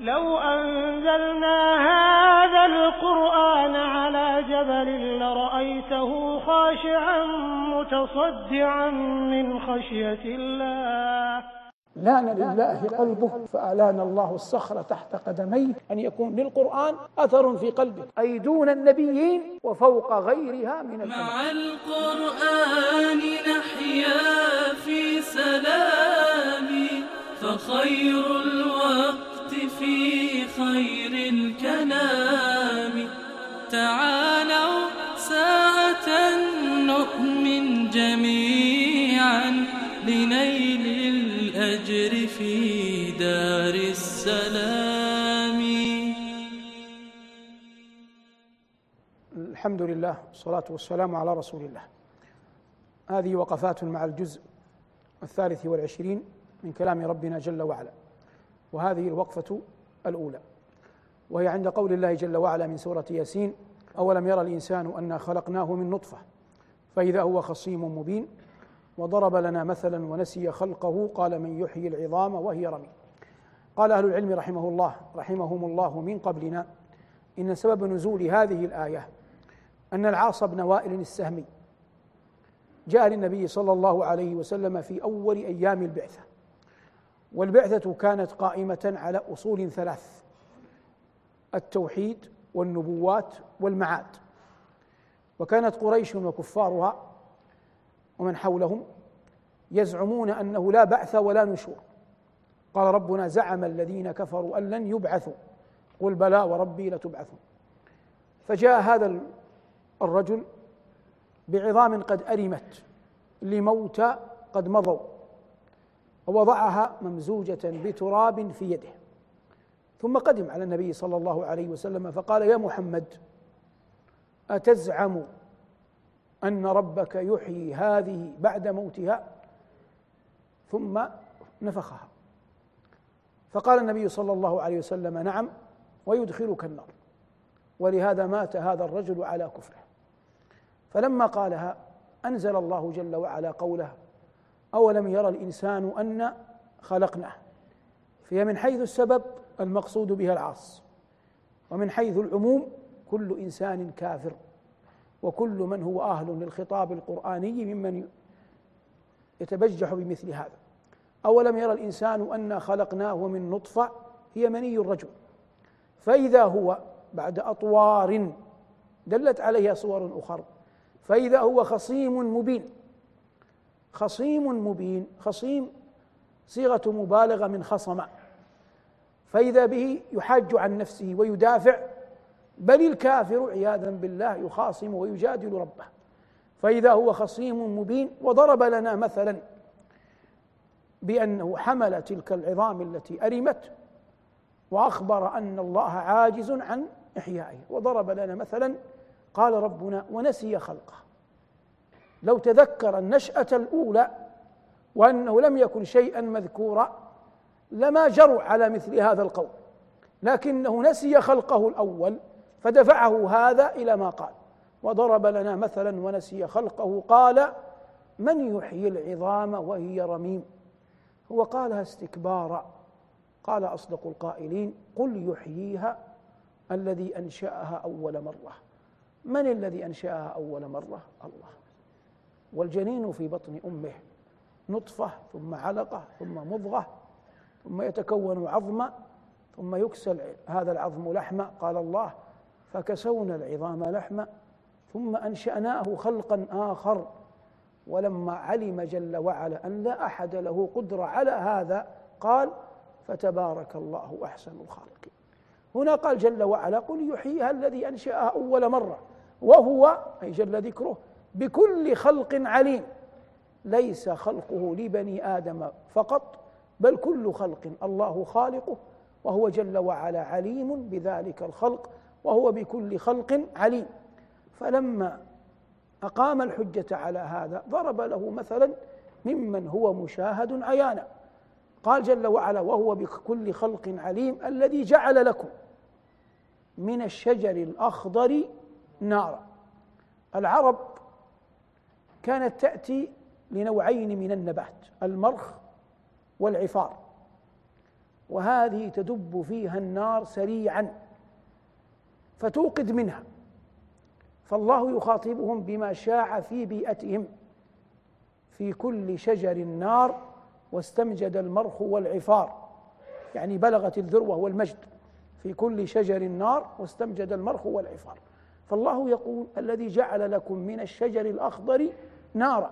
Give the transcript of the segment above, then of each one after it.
لو أنزلنا هذا القرآن على جبل لرأيته خاشعا متصدعا من خشية الله. لأن لله قلبه فألان الله الصخر تحت قدميه أن يكون للقرآن أثر في قلبه. أي دون النبيين وفوق غيرها من مع القرآن نحيا في سلام فخير الوقت في خير الكلام. تعالوا ساعة نؤمن جميعا لنيل الأجر في دار السلام. الحمد لله والصلاة والسلام على رسول الله. هذه وقفات مع الجزء الثالث والعشرين من كلام ربنا جل وعلا. وهذه الوقفة الأولى. وهي عند قول الله جل وعلا من سورة ياسين أولم يرى الإنسان أنا خلقناه من نطفة فإذا هو خصيم مبين وضرب لنا مثلا ونسي خلقه قال من يحيي العظام وهي رميم قال أهل العلم رحمه الله رحمهم الله من قبلنا إن سبب نزول هذه الآية أن العاص بن وائل السهمي جاء للنبي صلى الله عليه وسلم في أول أيام البعثة. والبعثة كانت قائمة على أصول ثلاث التوحيد والنبوات والمعاد. وكانت قريش وكفارها ومن حولهم يزعمون أنه لا بعث ولا نشور. قال ربنا زعم الذين كفروا أن لن يبعثوا. قل بلى وربي لتبعثون. فجاء هذا الرجل بعظام قد أرمت لموتى قد مضوا. ووضعها ممزوجة بتراب في يده. ثم قدم على النبي صلى الله عليه وسلم فقال يا محمد أتزعم أن ربك يحيي هذه بعد موتها؟ ثم نفخها. فقال النبي صلى الله عليه وسلم نعم ويدخلك النار. ولهذا مات هذا الرجل على كفره. فلما قالها أنزل الله جل وعلا قوله أولم يرى الإنسان أن خلقناه فهي من حيث السبب المقصود بها العاص ومن حيث العموم كل إنسان كافر وكل من هو أهل للخطاب القرآني ممن يتبجح بمثل هذا. أولم يرى الإنسان أنا خلقناه من نطفة هي مني الرجل. فإذا هو بعد أطوار دلت عليها صور أخرى فإذا هو خصيم مبين خصيم مبين خصيم صيغة مبالغة من خصم فإذا به يحاج عن نفسه ويدافع بل الكافر عياذا بالله يخاصم ويجادل ربه. فإذا هو خصيم مبين وضرب لنا مثلا بأنه حمل تلك العظام التي أرمت وأخبر أن الله عاجز عن إحيائه. وضرب لنا مثلا قال ربنا ونسي خلقه. لو تذكر النشأة الأولى وأنه لم يكن شيئا مذكورا لما جروا على مثل هذا القول لكنه نسي خلقه الأول فدفعه هذا إلى ما قال وضرب لنا مثلا ونسي خلقه قال من يحيي العظام وهي رميم؟ هو قالها استكبارا قال أصدق القائلين قل يحييها الذي أنشأها أول مرة. من الذي أنشأها أول مرة؟ الله. والجنين في بطن أمه. نطفة ثم علقة ثم مضغة ثم يتكون عظما ثم يكسل هذا العظم لحما قال الله فكسونا العظام لحما ثم أنشأناه خلقا آخر. ولما علم جل وعلا أن لا أحد له قدرة على هذا قال فتبارك الله أحسن الخالقين هنا قال جل وعلا قل يحييها الذي أنشأها أول مرة وهو أي جل ذكره بكل خلق عليم. ليس خلقه لبني آدم فقط بل كل خلق. الله خالقه وهو جل وعلا عليم بذلك الخلق وهو بكل خلق عليم. فلما أقام الحجة على هذا ضرب له مثلا ممن هو مشاهد عيانا. قال جل وعلا وهو بكل خلق عليم الذي جعل لكم من الشجر الأخضر نارا. العرب كانت تأتي لنوعين من النبات المرخ والعفار. وهذه تدب فيها النار سريعا فتوقد منها. فالله يخاطبهم بما شاع في بيئتهم. في كل شجر النار واستمجد المرخ والعفار. يعني بلغت الذروة والمجد. في كل شجر النار واستمجد المرخ والعفار. فالله يقول الذي جعل لكم من الشجر الأخضر نارا.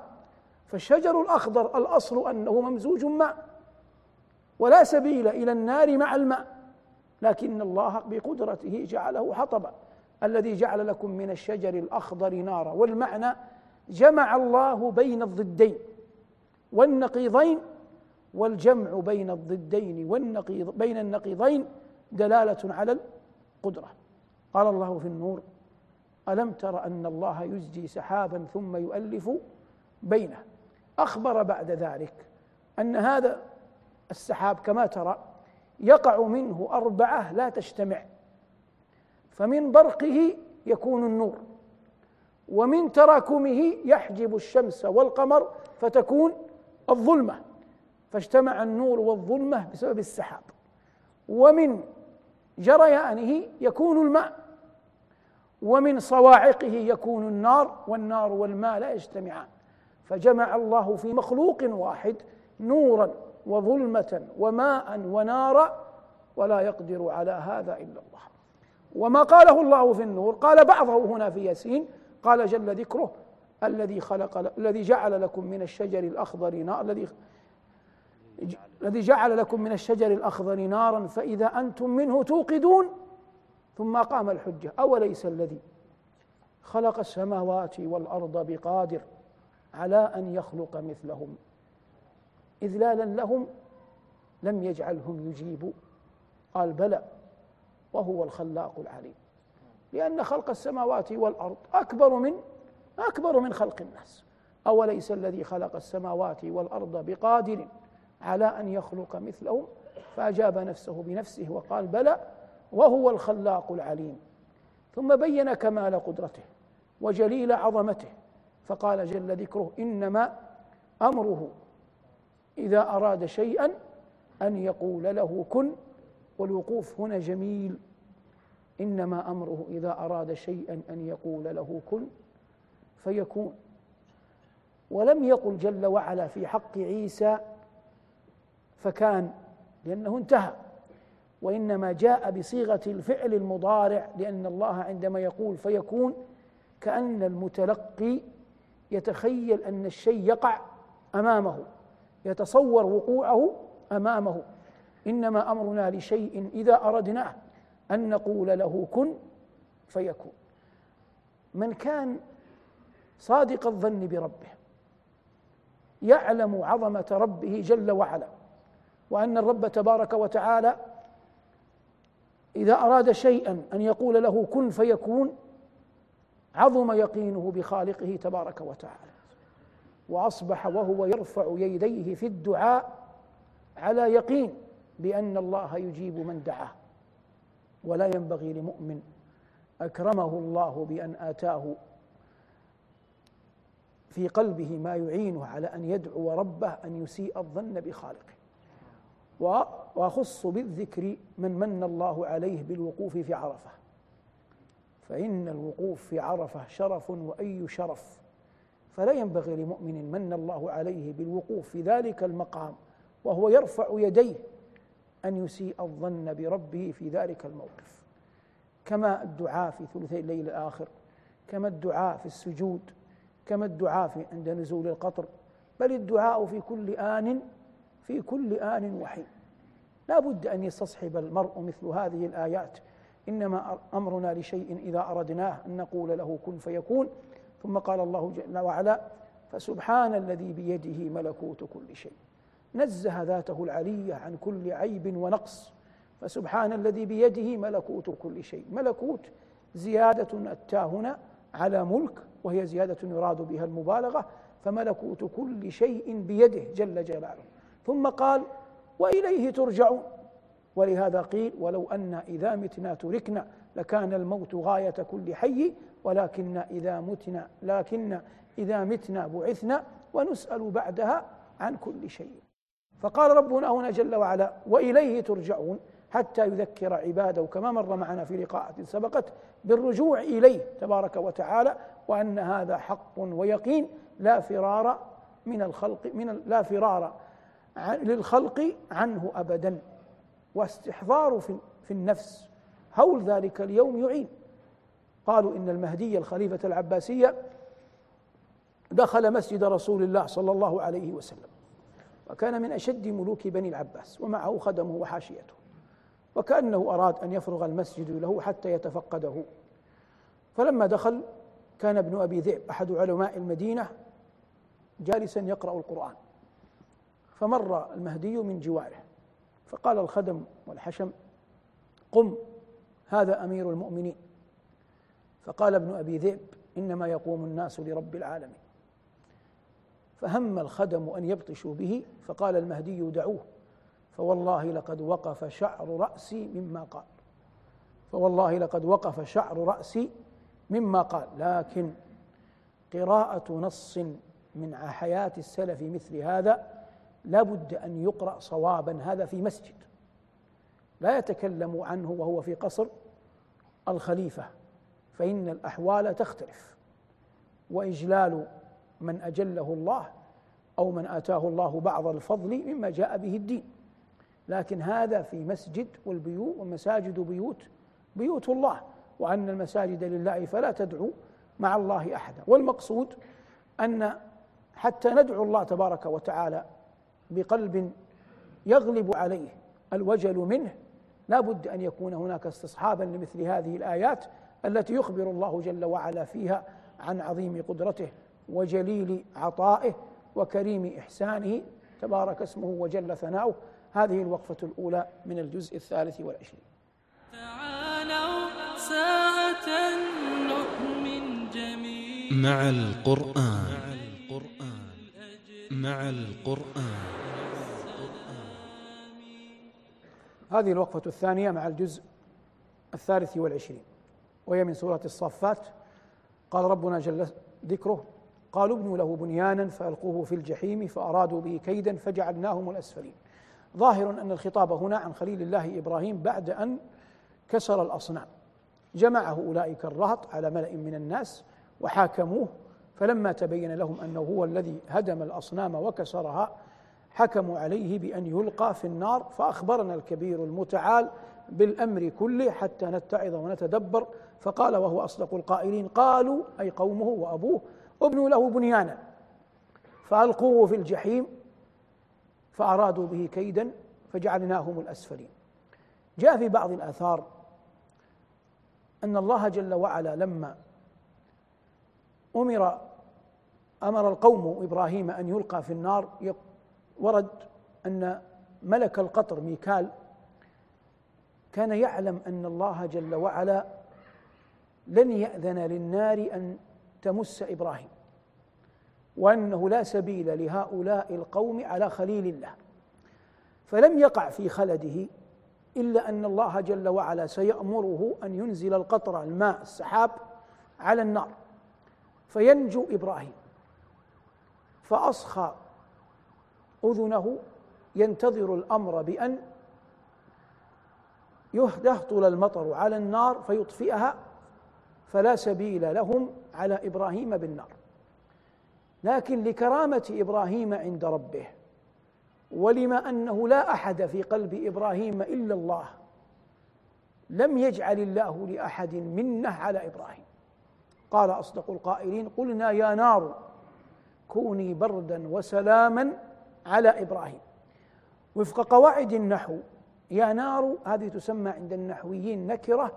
فالشجر الأخضر الأصل أنه ممزوج ماء ولا سبيل إلى النار مع الماء. لكن الله بقدرته جعله حطبا. الذي جعل لكم من الشجر الأخضر نارا. والمعنى جمع الله بين الضدين والنقيضين والجمع بين الضدين والنقيض بين النقيضين دلالة على القدرة. قال الله في النور ألم تر أن الله يزجي سحابا ثم يؤلف بينه؟ أخبر بعد ذلك أن هذا السحاب كما ترى يقع منه أربعة لا تجتمع فمن برقه يكون النور ومن تراكمه يحجب الشمس والقمر فتكون الظلمة فاجتمع النور والظلمة بسبب السحاب ومن جريانه يكون الماء. ومن صواعقه يكون النار والنار والماء لا يجتمعان. فجمع الله في مخلوق واحد نورا وظلمة وماء ونارا ولا يقدر على هذا إلا الله. وما قاله الله في النور قال بعضه هنا في ياسين قال جل ذكره الذي خلق الذي جعل لكم من الشجر الأخضر نار الذي الذي جعل لكم من الشجر الأخضر نارا فإذا أنتم منه توقدون ثم قام الحجة. أوليس الذي خلق السماوات والأرض بقادر على أن يخلق مثلهم؟ اذلالا لهم لم يجعلهم يجيبوا قال بلى وهو الخلاق العليم. لأن خلق السماوات والأرض أكبر من أكبر من خلق الناس. أوليس الذي خلق السماوات والأرض بقادر على أن يخلق مثلهم؟ فأجاب نفسه بنفسه وقال بلى وهو الخلاق العليم. ثم بين كمال قدرته وجليل عظمته فقال جل ذكره إنما أمره إذا أراد شيئا أن يقول له كن والوقوف هنا جميل. إنما أمره إذا أراد شيئا أن يقول له كن فيكون. ولم يقل جل وعلا في حق عيسى فكان لأنه انتهى. وإنما جاء بصيغة الفعل المضارع لأن الله عندما يقول فيكون كأن المتلقي يتخيل أن الشيء يقع أمامه يتصور وقوعه أمامه. إنما أمرنا لشيء إذا أردناه أن نقول له كن فيكون. من كان صادق الظن بربه يعلم عظمة ربه جل وعلا وأن الرب تبارك وتعالى إذا أراد شيئا أن يقول له كن فيكون عظم يقينه بخالقه تبارك وتعالى. وأصبح وهو يرفع يديه في الدعاء على يقين بأن الله يجيب من دعاه. ولا ينبغي لمؤمن أكرمه الله بأن آتاه في قلبه ما يعينه على أن يدعو ربه أن يسيء الظن بخالقه. وأخص بالذكر من من الله عليه بالوقوف في عرفة. فإن الوقوف في عرفة شرف وأي شرف. فلا ينبغي لمؤمن من الله عليه بالوقوف في ذلك المقام وهو يرفع يديه أن يسيء الظن بربه في ذلك الموقف. كما الدعاء في ثلثي الليل الآخر كما الدعاء في السجود كما الدعاء في عند نزول القطر. بل الدعاء في كل آن في كل آن وحين لا بد أن يستصحب المرء مثل هذه الآيات. إنما أمرنا لشيء إذا أردناه أن نقول له كن فيكون. ثم قال الله جل وعلا فسبحان الذي بيده ملكوت كل شيء. نزه ذاته العلية عن كل عيب ونقص. فسبحان الذي بيده ملكوت كل شيء. ملكوت زيادة أتى هنا على ملك وهي زيادة يراد بها المبالغة. فملكوت كل شيء بيده جل جلاله. ثم قال وإليه ترجعون. ولهذا قيل ولو أن إذا متنا تركنا لكان الموت غاية كل حي ولكن إذا متنا لكن إذا متنا بعثنا ونسأل بعدها عن كل شيء. فقال ربنا هنا جل وعلا وإليه ترجعون حتى يذكر عباده كما مر معنا في لقاءات سبقت بالرجوع إليه تبارك وتعالى وأن هذا حق ويقين لا فرار من الخلق من لا فرار للخلق عنه ابدا واستحضار في النفس. هول ذلك اليوم يعين. قالوا إن المهدي الخليفة العباسية دخل مسجد رسول الله صلى الله عليه وسلم وكان من أشد ملوك بني العباس ومعه خدمه وحاشيته وكأنه أراد أن يفرغ المسجد له حتى يتفقده. فلما دخل كان ابن أبي ذئب أحد علماء المدينة جالسا يقرأ القرآن. فمر المهدي من جواره. فقال الخدم والحشم قم هذا أمير المؤمنين. فقال ابن أبي ذئب إنما يقوم الناس لرب العالمين. فهم الخدم أن يبطشوا به فقال المهدي دعوه. فوالله لقد وقف شعر رأسي مما قال. فوالله لقد وقف شعر رأسي مما قال. لكن قراءة نص من حياة السلف مثل هذا لا بد أن يقرأ صوابا هذا في مسجد. لا يتكلم عنه وهو في قصر الخليفة فإن الأحوال تختلف. وإجلال من أجله الله أو من آتاه الله بعض الفضل مما جاء به الدين. لكن هذا في مسجد والبيوت والمساجد بيوت بيوت الله. وأن المساجد لله فلا تدعو مع الله أحدا. والمقصود أن حتى ندعو الله تبارك وتعالى بقلب يغلب عليه. الوجل منه. لا بد أن يكون هناك استصحابا لمثل هذه الآيات التي يخبر الله جل وعلا فيها عن عظيم قدرته وجليل عطائه وكريم إحسانه. تبارك اسمه وجل ثناؤه. هذه الوقفة الأولى من الجزء الثالث والعشرين. تعالوا ساعة نؤمن جميعا. مع القرآن. مع القرآن. هذه الوقفة الثانية مع الجزء الثالث والعشرين وهي من سورة الصافات قال ربنا جل ذكره قالوا ابنوا له بنيانا فألقوه في الجحيم فأرادوا به كيدا فجعلناهم الأسفلين. ظاهر أن الخطاب هنا عن خليل الله إبراهيم بعد أن كسر الأصنام. جمعه أولئك الرهط على ملأ من الناس وحاكموه فلما تبين لهم أنه هو الذي هدم الأصنام وكسرها حكموا عليه بأن يلقى في النار فأخبرنا الكبير المتعال بالأمر كله حتى نتعظ ونتدبر. فقال وهو أصدق القائلين قالوا أي قومه وأبوه ابنوا له بنيانا. فألقوه في الجحيم فأرادوا به كيدا فجعلناهم الأسفلين. جاء في بعض الآثار أن الله جل وعلا لما أمر أمر القوم إبراهيم أن يلقى في النار ورد أن ملك القطر ميكال كان يعلم أن الله جل وعلا لن يأذن للنار أن تمس إبراهيم وأنه لا سبيل لهؤلاء القوم على خليل الله. فلم يقع في خلده إلا أن الله جل وعلا سيأمره أن ينزل القطر الماء السحاب على النار فينجو إبراهيم فأصخى أذنه ينتظر الأمر بأن يهطل المطر على النار فيطفئها فلا سبيل لهم على إبراهيم بالنار. لكن لكرامة إبراهيم عند ربه ولما أنه لا أحد في قلب إبراهيم إلا الله لم يجعل الله لأحد منه على إبراهيم. قال أصدق القائلين قلنا يا نار كوني بردا وسلاما على إبراهيم. وفق قواعد النحو يا نار هذه تسمى عند النحويين نكرة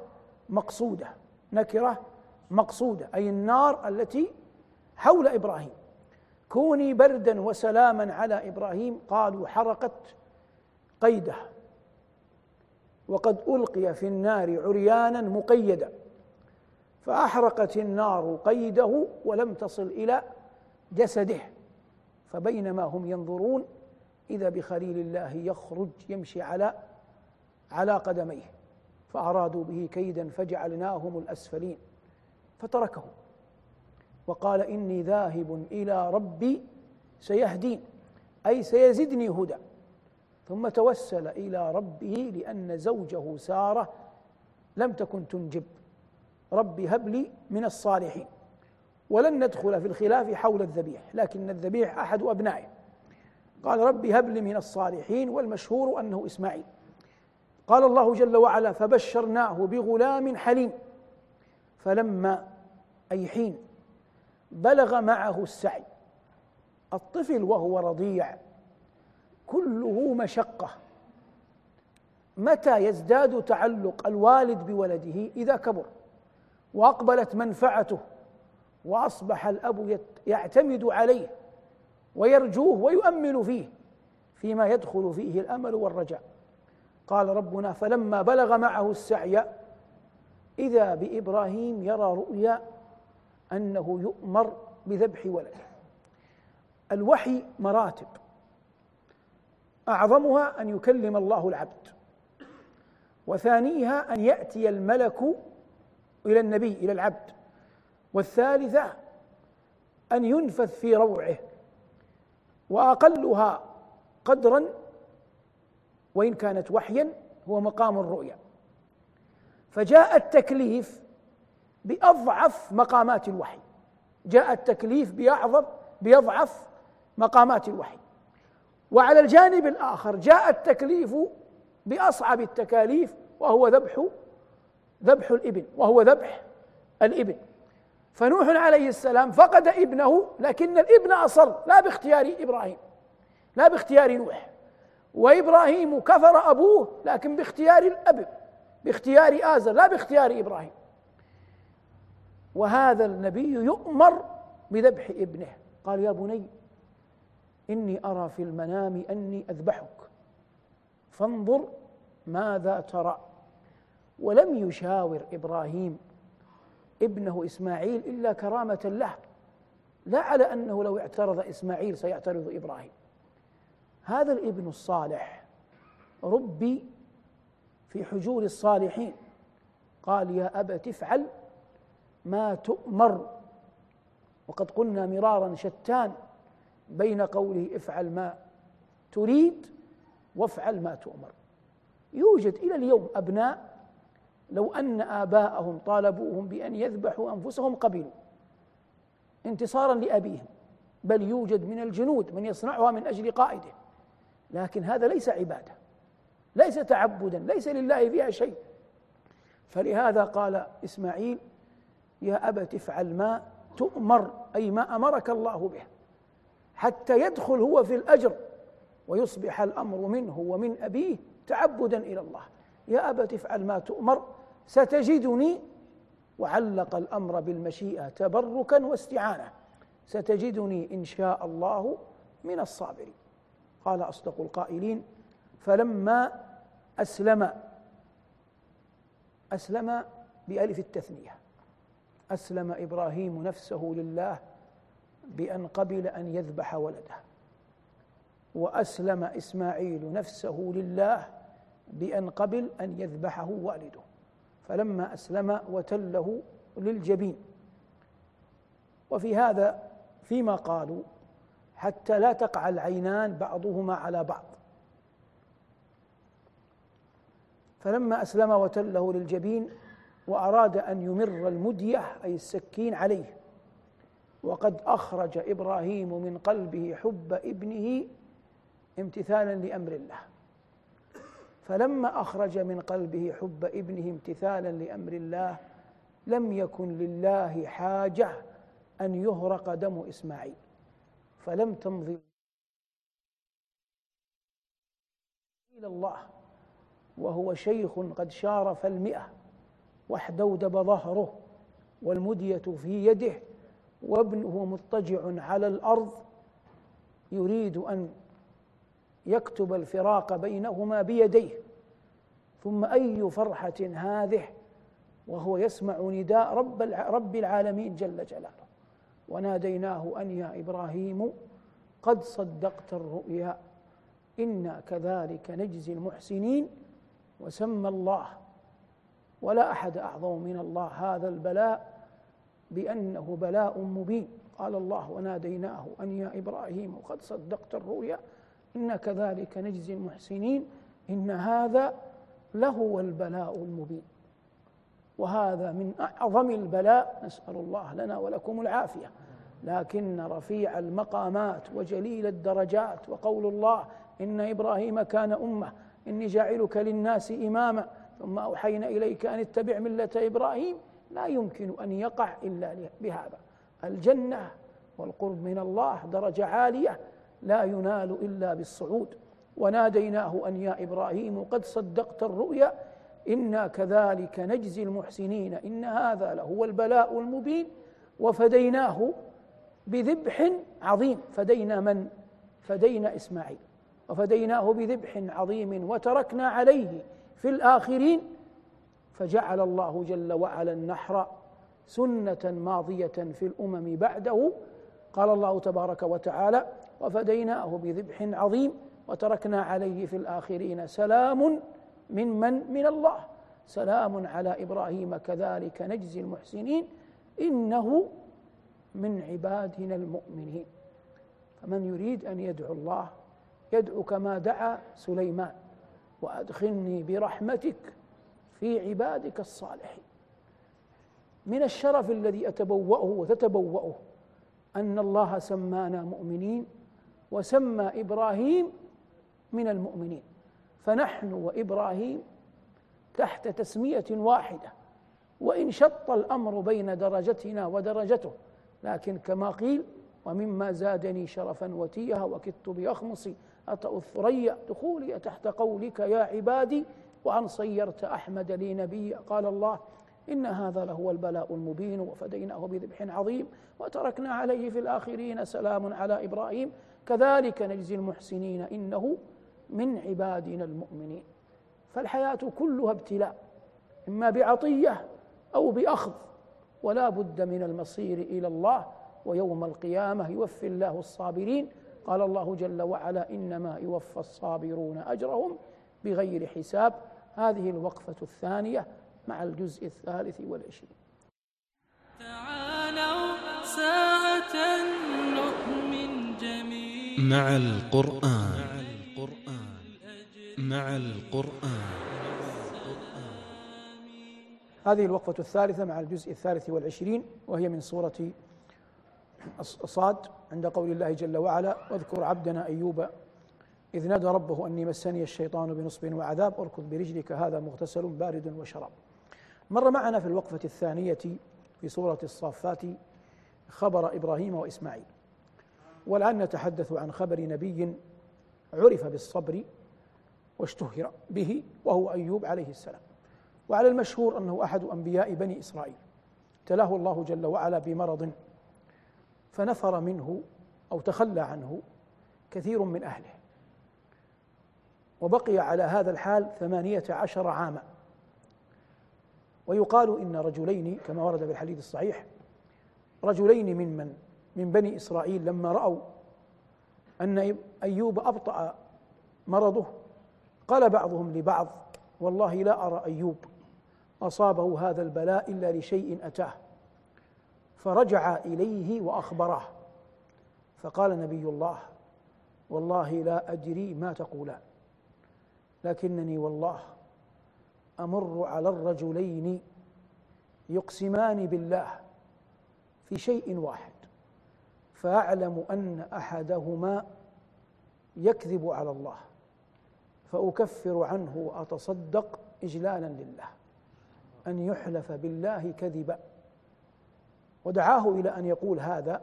مقصودة. نكرة مقصودة أي النار التي حول إبراهيم. كوني بردا وسلاما على إبراهيم قالوا حرقت قيده. وقد ألقي في النار عريانا مقيدا. فأحرقت النار قيده ولم تصل إلى جسده. فبينما هم ينظرون إذا بخليل الله يخرج يمشي على على قدميه فأرادوا به كيدا فجعلناهم الأسفلين فتركهم وقال إني ذاهب إلى ربي سيهدين أي سيزدني هدى ثم توسل إلى ربه لأن زوجه سارة لم تكن تنجب رب هب لي من الصالحين. ولن ندخل في الخلاف حول الذبيح لكن الذبيح أحد أبنائه. قال رب هب لي من الصالحين والمشهور أنه إسماعيل. قال الله جل وعلا فبشرناه بغلام حليم. فلما أي حين بلغ معه السعي الطفل وهو رضيع كله مشقة. متى يزداد تعلق الوالد بولده؟ إذا كبر وأقبلت منفعته. وأصبح الأب يعتمد عليه ويرجوه ويؤمل فيه فيما يدخل فيه الأمل والرجاء. قال ربنا فلما بلغ معه السعي إذا بإبراهيم يرى رؤيا أنه يؤمر بذبح ولده. الوحي مراتب. أعظمها أن يكلم الله العبد. وثانيها أن يأتي الملك إلى النبي إلى العبد. والثالثة أن ينفث في روعه وأقلها قدرا وإن كانت وحيا هو مقام الرؤيا. فجاء التكليف بأضعف مقامات الوحي. جاء التكليف بأعظم بأضعف مقامات الوحي. وعلى الجانب الآخر جاء التكليف بأصعب التكاليف وهو ذبح ذبح الإبن وهو ذبح الإبن. فنوح عليه السلام فقد ابنه لكن الابن أصر لا باختيار إبراهيم لا باختيار نوح. وإبراهيم كفر أبوه لكن باختيار الأب باختيار آزر لا باختيار إبراهيم. وهذا النبي يؤمر بذبح ابنه. قال يا بني إني أرى في المنام أني أذبحك فانظر ماذا ترى. ولم يشاور إبراهيم ابنه إسماعيل إلا كرامة له لا على أنه لو اعترض إسماعيل سيعترض إبراهيم. هذا الابن الصالح ربي في حجور الصالحين. قال يا أبت افعل ما تؤمر. وقد قلنا مرارا شتان بين قوله افعل ما تريد وافعل ما تؤمر. يوجد إلى اليوم أبناء لو أن آباءهم طالبوهم بأن يذبحوا أنفسهم قبلوا انتصارا لأبيهم بل يوجد من الجنود من يصنعها من أجل قائده. لكن هذا ليس عبادة ليس تعبدا ليس لله فيها شيء. فلهذا قال إسماعيل يا أبت افعل ما تؤمر أي ما أمرك الله به حتى يدخل هو في الأجر ويصبح الأمر منه ومن أبيه تعبدا إلى الله. يا أبت افعل ما تؤمر ستجدني وعلق الأمر بالمشيئة تبركا واستعانة. ستجدني إن شاء الله من الصابرين. قال أصدق القائلين فلما أسلم أسلم بألف التثنية. أسلم إبراهيم نفسه لله بأن قبل أن يذبح ولده. وأسلم إسماعيل نفسه لله بأن قبل أن يذبحه والده. فلما أسلم وتله للجبين. وفي هذا فيما قالوا حتى لا تقع العينان بعضهما على بعض. فلما أسلم وتله للجبين وأراد أن يمر المدية أي السكين عليه وقد أخرج إبراهيم من قلبه حب ابنه امتثالا لأمر الله. فلما أخرج من قلبه حب ابنه امتثالا لأمر الله لم يكن لله حاجة أن يهرق دم إسماعيل. فلم تمضي إلى الله وهو شيخ قد شارف المئة واحدودب ظهره والمدية في يده وابنه مضطجع على الأرض يريد أن يكتب الفراق بينهما بيديه. ثم أي فرحة هذه؟ وهو يسمع نداء رب رب العالمين جل جلاله. وناديناه أن يا إبراهيم قد صدقت الرؤيا. إنا كذلك نجزي المحسنين. وسمى الله. ولا أحد أعظم من الله هذا البلاء بأنه بلاء مبين. قال الله وناديناه أن يا إبراهيم قد صدقت الرؤيا. إنا كذلك نجزي المحسنين إن هذا لهو البلاء المبين. وهذا من أعظم البلاء نسأل الله لنا ولكم العافية. لكن رفيع المقامات وجليل الدرجات وقول الله إن إبراهيم كان أمة إني جاعلك للناس إماما ثم أوحينا إليك أن اتبع ملة إبراهيم لا يمكن أن يقع إلا بهذا. الجنة والقرب من الله درجة عالية لا ينال إلا بالصعود. وناديناه أن يا إبراهيم قد صدقت الرؤيا إنا كذلك نجزي المحسنين إن هذا لهو البلاء المبين. وفديناه بذبح عظيم. فدينا من؟ فدينا إسماعيل. وفديناه بذبح عظيم وتركنا عليه في الآخرين. فجعل الله جل وعلا النحر سنة ماضية في الأمم بعده. قال الله تبارك وتعالى وفديناه بذبح عظيم وتركنا عليه في الآخرين سلام من من؟ من الله. سلام على إبراهيم. كذلك نجزي المحسنين. إنه من عبادنا المؤمنين. فمن يريد أن يدعو الله يدعو كما دعا سليمان. وأدخلني برحمتك في عبادك الصالحين. من الشرف الذي أتبوأه وتتبوأه أن الله سمانا مؤمنين. وسمى إبراهيم من المؤمنين. فنحن وإبراهيم تحت تسمية واحدة وإن شط الأمر بين درجتنا ودرجته. لكن كما قيل ومما زادني شرفا وتيها وكدت بأخمصي أطأ الثريا دخولي تحت قولك يا عبادي؟ وأن صيرت أحمد لي نبيا. قال الله إن هذا لهو البلاء المبين وفديناه بذبح عظيم وتركنا عليه في الآخرين سلام على إبراهيم. كذلك نجزي المحسنين إنه من عبادنا المؤمنين. فالحياة كلها ابتلاء إما بعطية أو بأخذ ولا بد من المصير إلى الله ويوم القيامة يوفي الله الصابرين. قال الله جل وعلا إنما يوفى الصابرون أجرهم بغير حساب. هذه الوقفة الثانية مع الجزء الثالث والعشرين. تعالوا جميعا مع القرآن. مع القرآن. هذه الوقفة الثالثة مع الجزء الثالث والعشرين وهي من سورة صاد عند قول الله جل وعلا واذكر عبدنا أيوب إذ نادى ربه أني مسني الشيطان بنصب وعذاب اركض برجلك هذا مغتسل بارد وشراب. مر معنا في الوقفة الثانية في سورة الصافات خبر إبراهيم وإسماعيل. والآن نتحدث عن خبر نبي عرف بالصبر واشتهر به وهو أيوب عليه السلام. وعلى المشهور أنه أحد أنبياء بني إسرائيل. تلاه الله جل وعلا بمرض فنفر منه أو تخلى عنه كثير من أهله. وبقي على هذا الحال ثمانية عشر عاما. ويقال إن رجلين كما ورد في الحديث الصحيح رجلين ممن من بني إسرائيل لما رأوا أن أيوب أبطأ مرضه قال بعضهم لبعض والله لا أرى أيوب أصابه هذا البلاء إلا لشيء أتاه. فرجع إليه وأخبره فقال نبي الله والله لا أدري ما تقولان لكنني والله أمر على الرجلين يقسمان بالله في شيء واحد. فأعلم أن أحدهما يكذب على الله فأكفر عنه وأتصدق اجلالا لله أن يحلف بالله كذبا. ودعاه إلى أن يقول هذا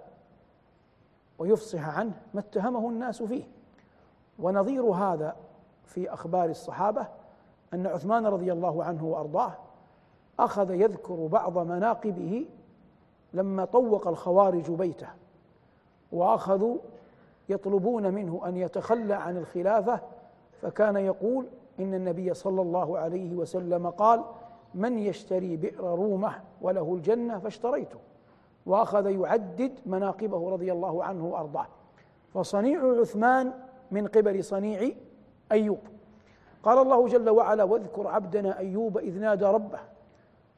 ويفصح عنه ما اتهمه الناس فيه. ونظير هذا في أخبار الصحابة أن عثمان رضي الله عنه وأرضاه أخذ يذكر بعض مناقبه لما طوق الخوارج بيته. وأخذوا يطلبون منه أن يتخلى عن الخلافة فكان يقول إن النبي صلى الله عليه وسلم قال من يشتري بئر رومة وله الجنة فاشتريته. وأخذ يعدد مناقبه رضي الله عنه وأرضاه. فصنيع عثمان من قبل صنيع أيوب. قال الله جل وعلا واذكر عبدنا أيوب إذ نادى ربه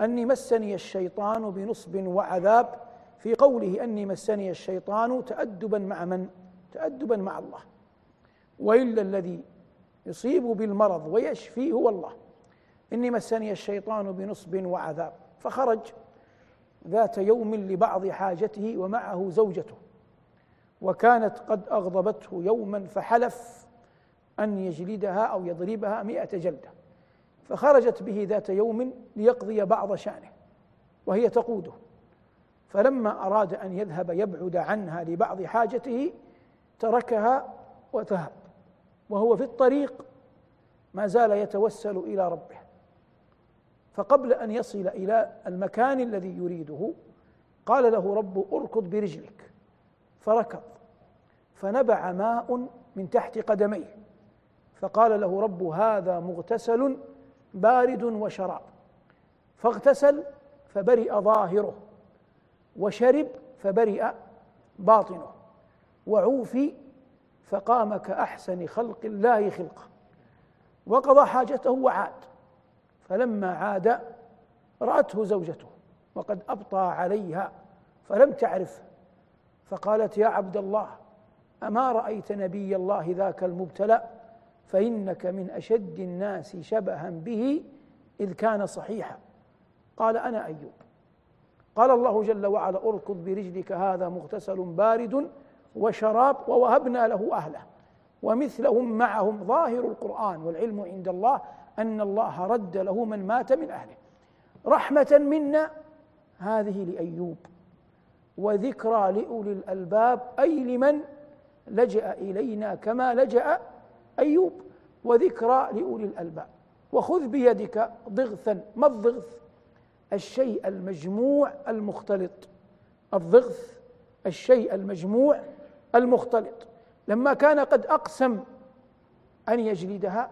أني مسني الشيطان بنصب وعذاب في قوله أني مسني الشيطان تأدبا مع من؟ تأدبا مع الله. وإلا الذي يصيب بالمرض ويشفي هو الله. إني مسني الشيطان بنصب وعذاب. فخرج ذات يوم لبعض حاجته ومعه زوجته. وكانت قد أغضبته يوما فحلف أن يجلدها أو يضربها مئة جلدة. فخرجت به ذات يوم ليقضي بعض شأنه. وهي تقوده. فلما أراد أن يذهب يبعد عنها لبعض حاجته تركها وذهب. وهو في الطريق ما زال يتوسل إلى ربه. فقبل أن يصل إلى المكان الذي يريده قال له رب أركض برجلك. فركض. فنبع ماء من تحت قدميه. فقال له رب هذا مغتسل بارد وشراب. فاغتسل فبرئ ظاهره. وشرب فبرئ باطنه. وعوفي فقام كأحسن خلق الله خلقه. وقضى حاجته وعاد. فلما عاد رأته زوجته. وقد أبطى عليها فلم تعرفه فقالت يا عبد الله أما رأيت نبي الله ذاك المبتلى فإنك من أشد الناس شبها به إذ كان صحيحا. قال أنا أيوب. قال الله جل وعلا أركض برجلك هذا مغتسل بارد وشراب ووهبنا له أهله. ومثلهم معهم ظاهر القرآن والعلم عند الله أن الله رد له من مات من أهله. رحمة منا هذه لأيوب وذكرى لأولي الألباب أي لمن لجأ إلينا كما لجأ أيوب وذكرى لأولي الألباب. وخذ بيدك ضغثا ما الضغث؟ الشيء المجموع المختلط. الضغث الشيء المجموع المختلط. لما كان قد أقسم أن يجلدها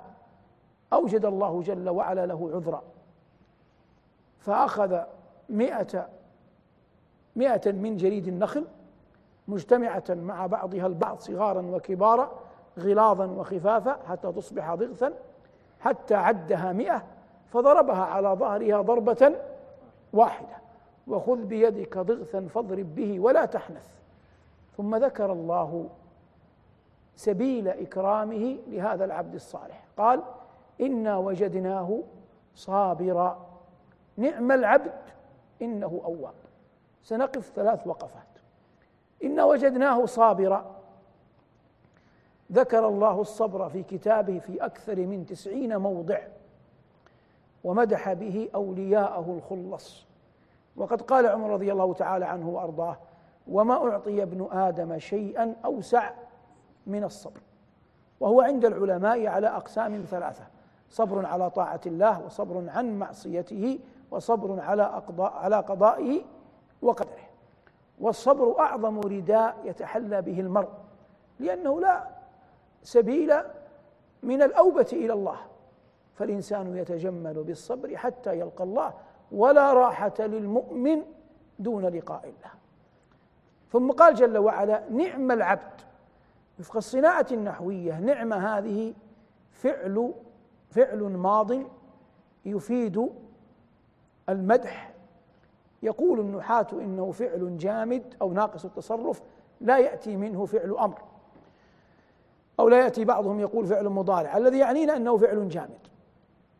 أوجد الله جل وعلا له عذرا. فأخذ مئة مئة من جريد النخل مجتمعة مع بعضها البعض صغارا وكبارا غلاظا وخفافا حتى تصبح ضغثا حتى عدها مئة فضربها على ظهرها ضربة واحدة. وخذ بيدك ضغثا فاضرب به ولا تحنث. ثم ذكر الله سبيل إكرامه لهذا العبد الصالح. قال إنا وجدناه صابرا. نعم العبد إنه أواب. سنقف ثلاث وقفات. إنا وجدناه صابرا. ذكر الله الصبر في كتابه في أكثر من تسعين موضع. ومدح به أولياءه الخلص. وقد قال عمر رضي الله تعالى عنه وأرضاه وما أعطي ابن آدم شيئا أوسع من الصبر. وهو عند العلماء على أقسام ثلاثة صبر على طاعة الله وصبر عن معصيته وصبر على أقضاء على قضائه وقدره. والصبر أعظم رداء يتحلى به المرء لأنه لا سبيل من الأوبة إلى الله. فالإنسان يتجمل بالصبر حتى يلقى الله ولا راحة للمؤمن دون لقاء الله. ثم قال جل وعلا نعم العبد. وفق الصناعة النحوية نعم هذه فعل فعل ماض يفيد المدح. يقول النحاة إنه فعل جامد أو ناقص التصرف لا يأتي منه فعل أمر. أو لا يأتي بعضهم يقول فعل مضارع. الذي يعنينا أنه فعل جامد.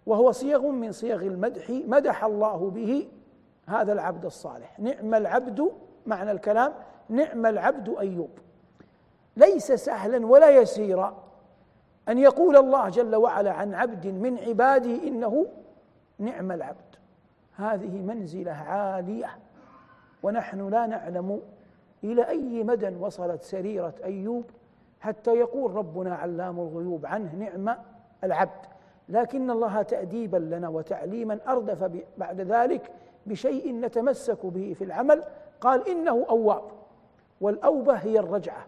وهو صيغ من صيغ المدح مدح الله به هذا العبد الصالح. نعم العبد معنى الكلام نعم العبد أيوب. ليس سهلا ولا يسيرا أن يقول الله جل وعلا عن عبد من عباده إنه نعم العبد. هذه منزلة عالية. ونحن لا نعلم إلى أي مدى وصلت سريرة أيوب حتى يقول ربنا علام الغيوب عنه نعم العبد. لكن الله تأديبا لنا وتعليما أردف بعد ذلك بشيء نتمسك به في العمل. قال إنه أواب والأوبة هي الرجعة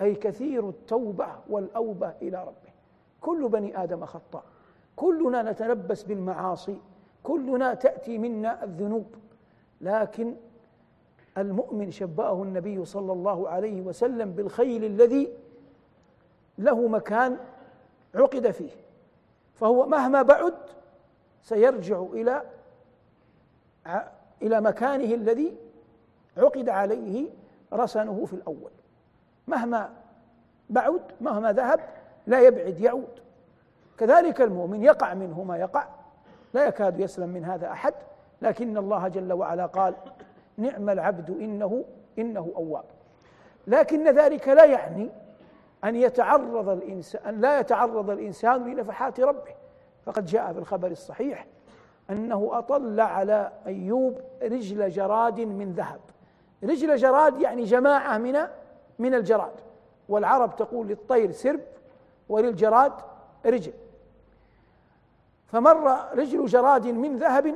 أي كثير التوبة والأوبة إلى ربه. كل بني آدم خطاء كلنا نتلبس بالمعاصي كلنا تأتي منا الذنوب. لكن المؤمن شبأه النبي صلى الله عليه وسلم بالخيل الذي له مكان عقد فيه. فهو مهما بعد سيرجع إلى إلى مكانه الذي عقد عليه رسنه في الأول. مهما بعد مهما ذهب لا يبعد يعود. كذلك المؤمن يقع منه ما يقع. لا يكاد يسلم من هذا أحد. لكن الله جل وعلا قال نعم العبد إنه إنه أواب. لكن ذلك لا يعني أن يتعرض الانسان أن لا يتعرض الإنسان لنفحات ربه. فقد جاء في الخبر الصحيح أنه أطل على أيوب رجل جراد من ذهب. رجل جراد يعني جماعة من من الجراد. والعرب تقول للطير سرب وللجراد رجل. فمر رجل جراد من ذهب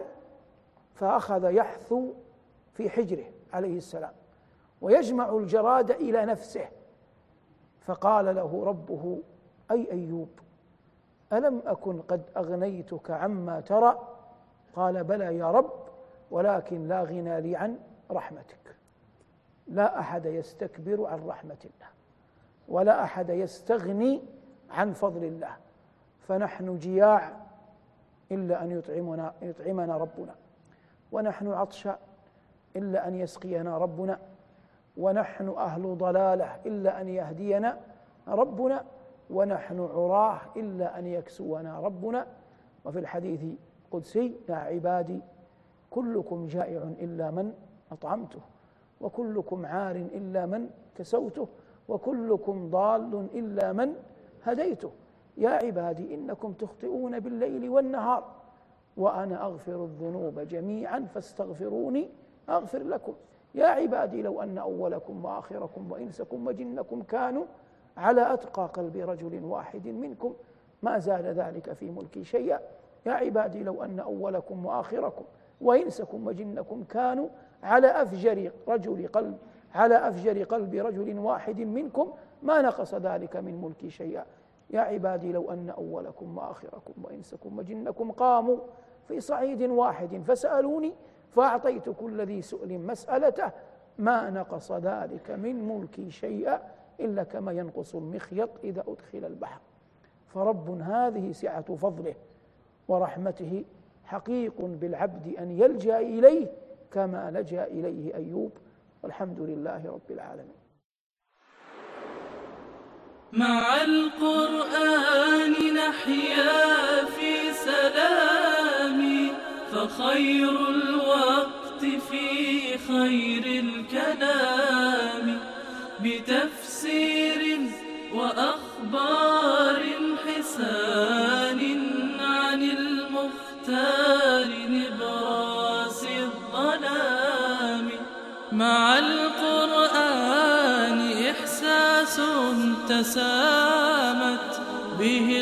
فأخذ يحثو في حجره عليه السلام. ويجمع الجراد إلى نفسه. فقال له ربه أي أيوب ألم أكن قد أغنيتك عما ترى؟ قال بلى يا رب ولكن لا غنى لي عن رحمتك. لا أحد يستكبر عن رحمة الله ولا أحد يستغني عن فضل الله. فنحن جياع إلا أن يطعمنا يطعمنا ربنا ونحن عطشى إلا أن يسقينا ربنا. ونحن أهل ضلالة إلا أن يهدينا ربنا ونحن عراه إلا أن يكسونا ربنا. وفي الحديث القدسي يا عبادي كلكم جائع إلا من أطعمته وكلكم عار إلا من كسوته وكلكم ضال إلا من هديته. يا عبادي إنكم تخطئون بالليل والنهار وأنا أغفر الذنوب جميعا فاستغفروني أغفر لكم. يا عبادي لو أن أولكم وآخركم وإنسكم وجنكم كانوا على أتقى قلب رجل واحد منكم ما زال ذلك في ملكي شيئا. يا عبادي لو أن أولكم وآخركم وإنسكم وجنكم كانوا على أفجر رجل قلب على أفجر قلب رجل واحد منكم ما نقص ذلك من ملكي شيئا. يا عبادي لو أن أولكم وآخركم وإنسكم وجنكم قاموا في صعيد واحد فسألوني فأعطيت كل ذي سؤل مسألته ما نقص ذلك من ملكي شيئا إلا كما ينقص المخيط إذا أدخل البحر. فرب هذه سعة فضله ورحمته حقيق بالعبد أن يلجأ إليه كما لجأ إليه أيوب. والحمد لله رب العالمين. مع القرآن نحيا في سلام. فخير الوقت في خير الكلام. بتفسير وأخبار حسان عن المختار نبراس الظلام. مع القرآن إحساس تسامت به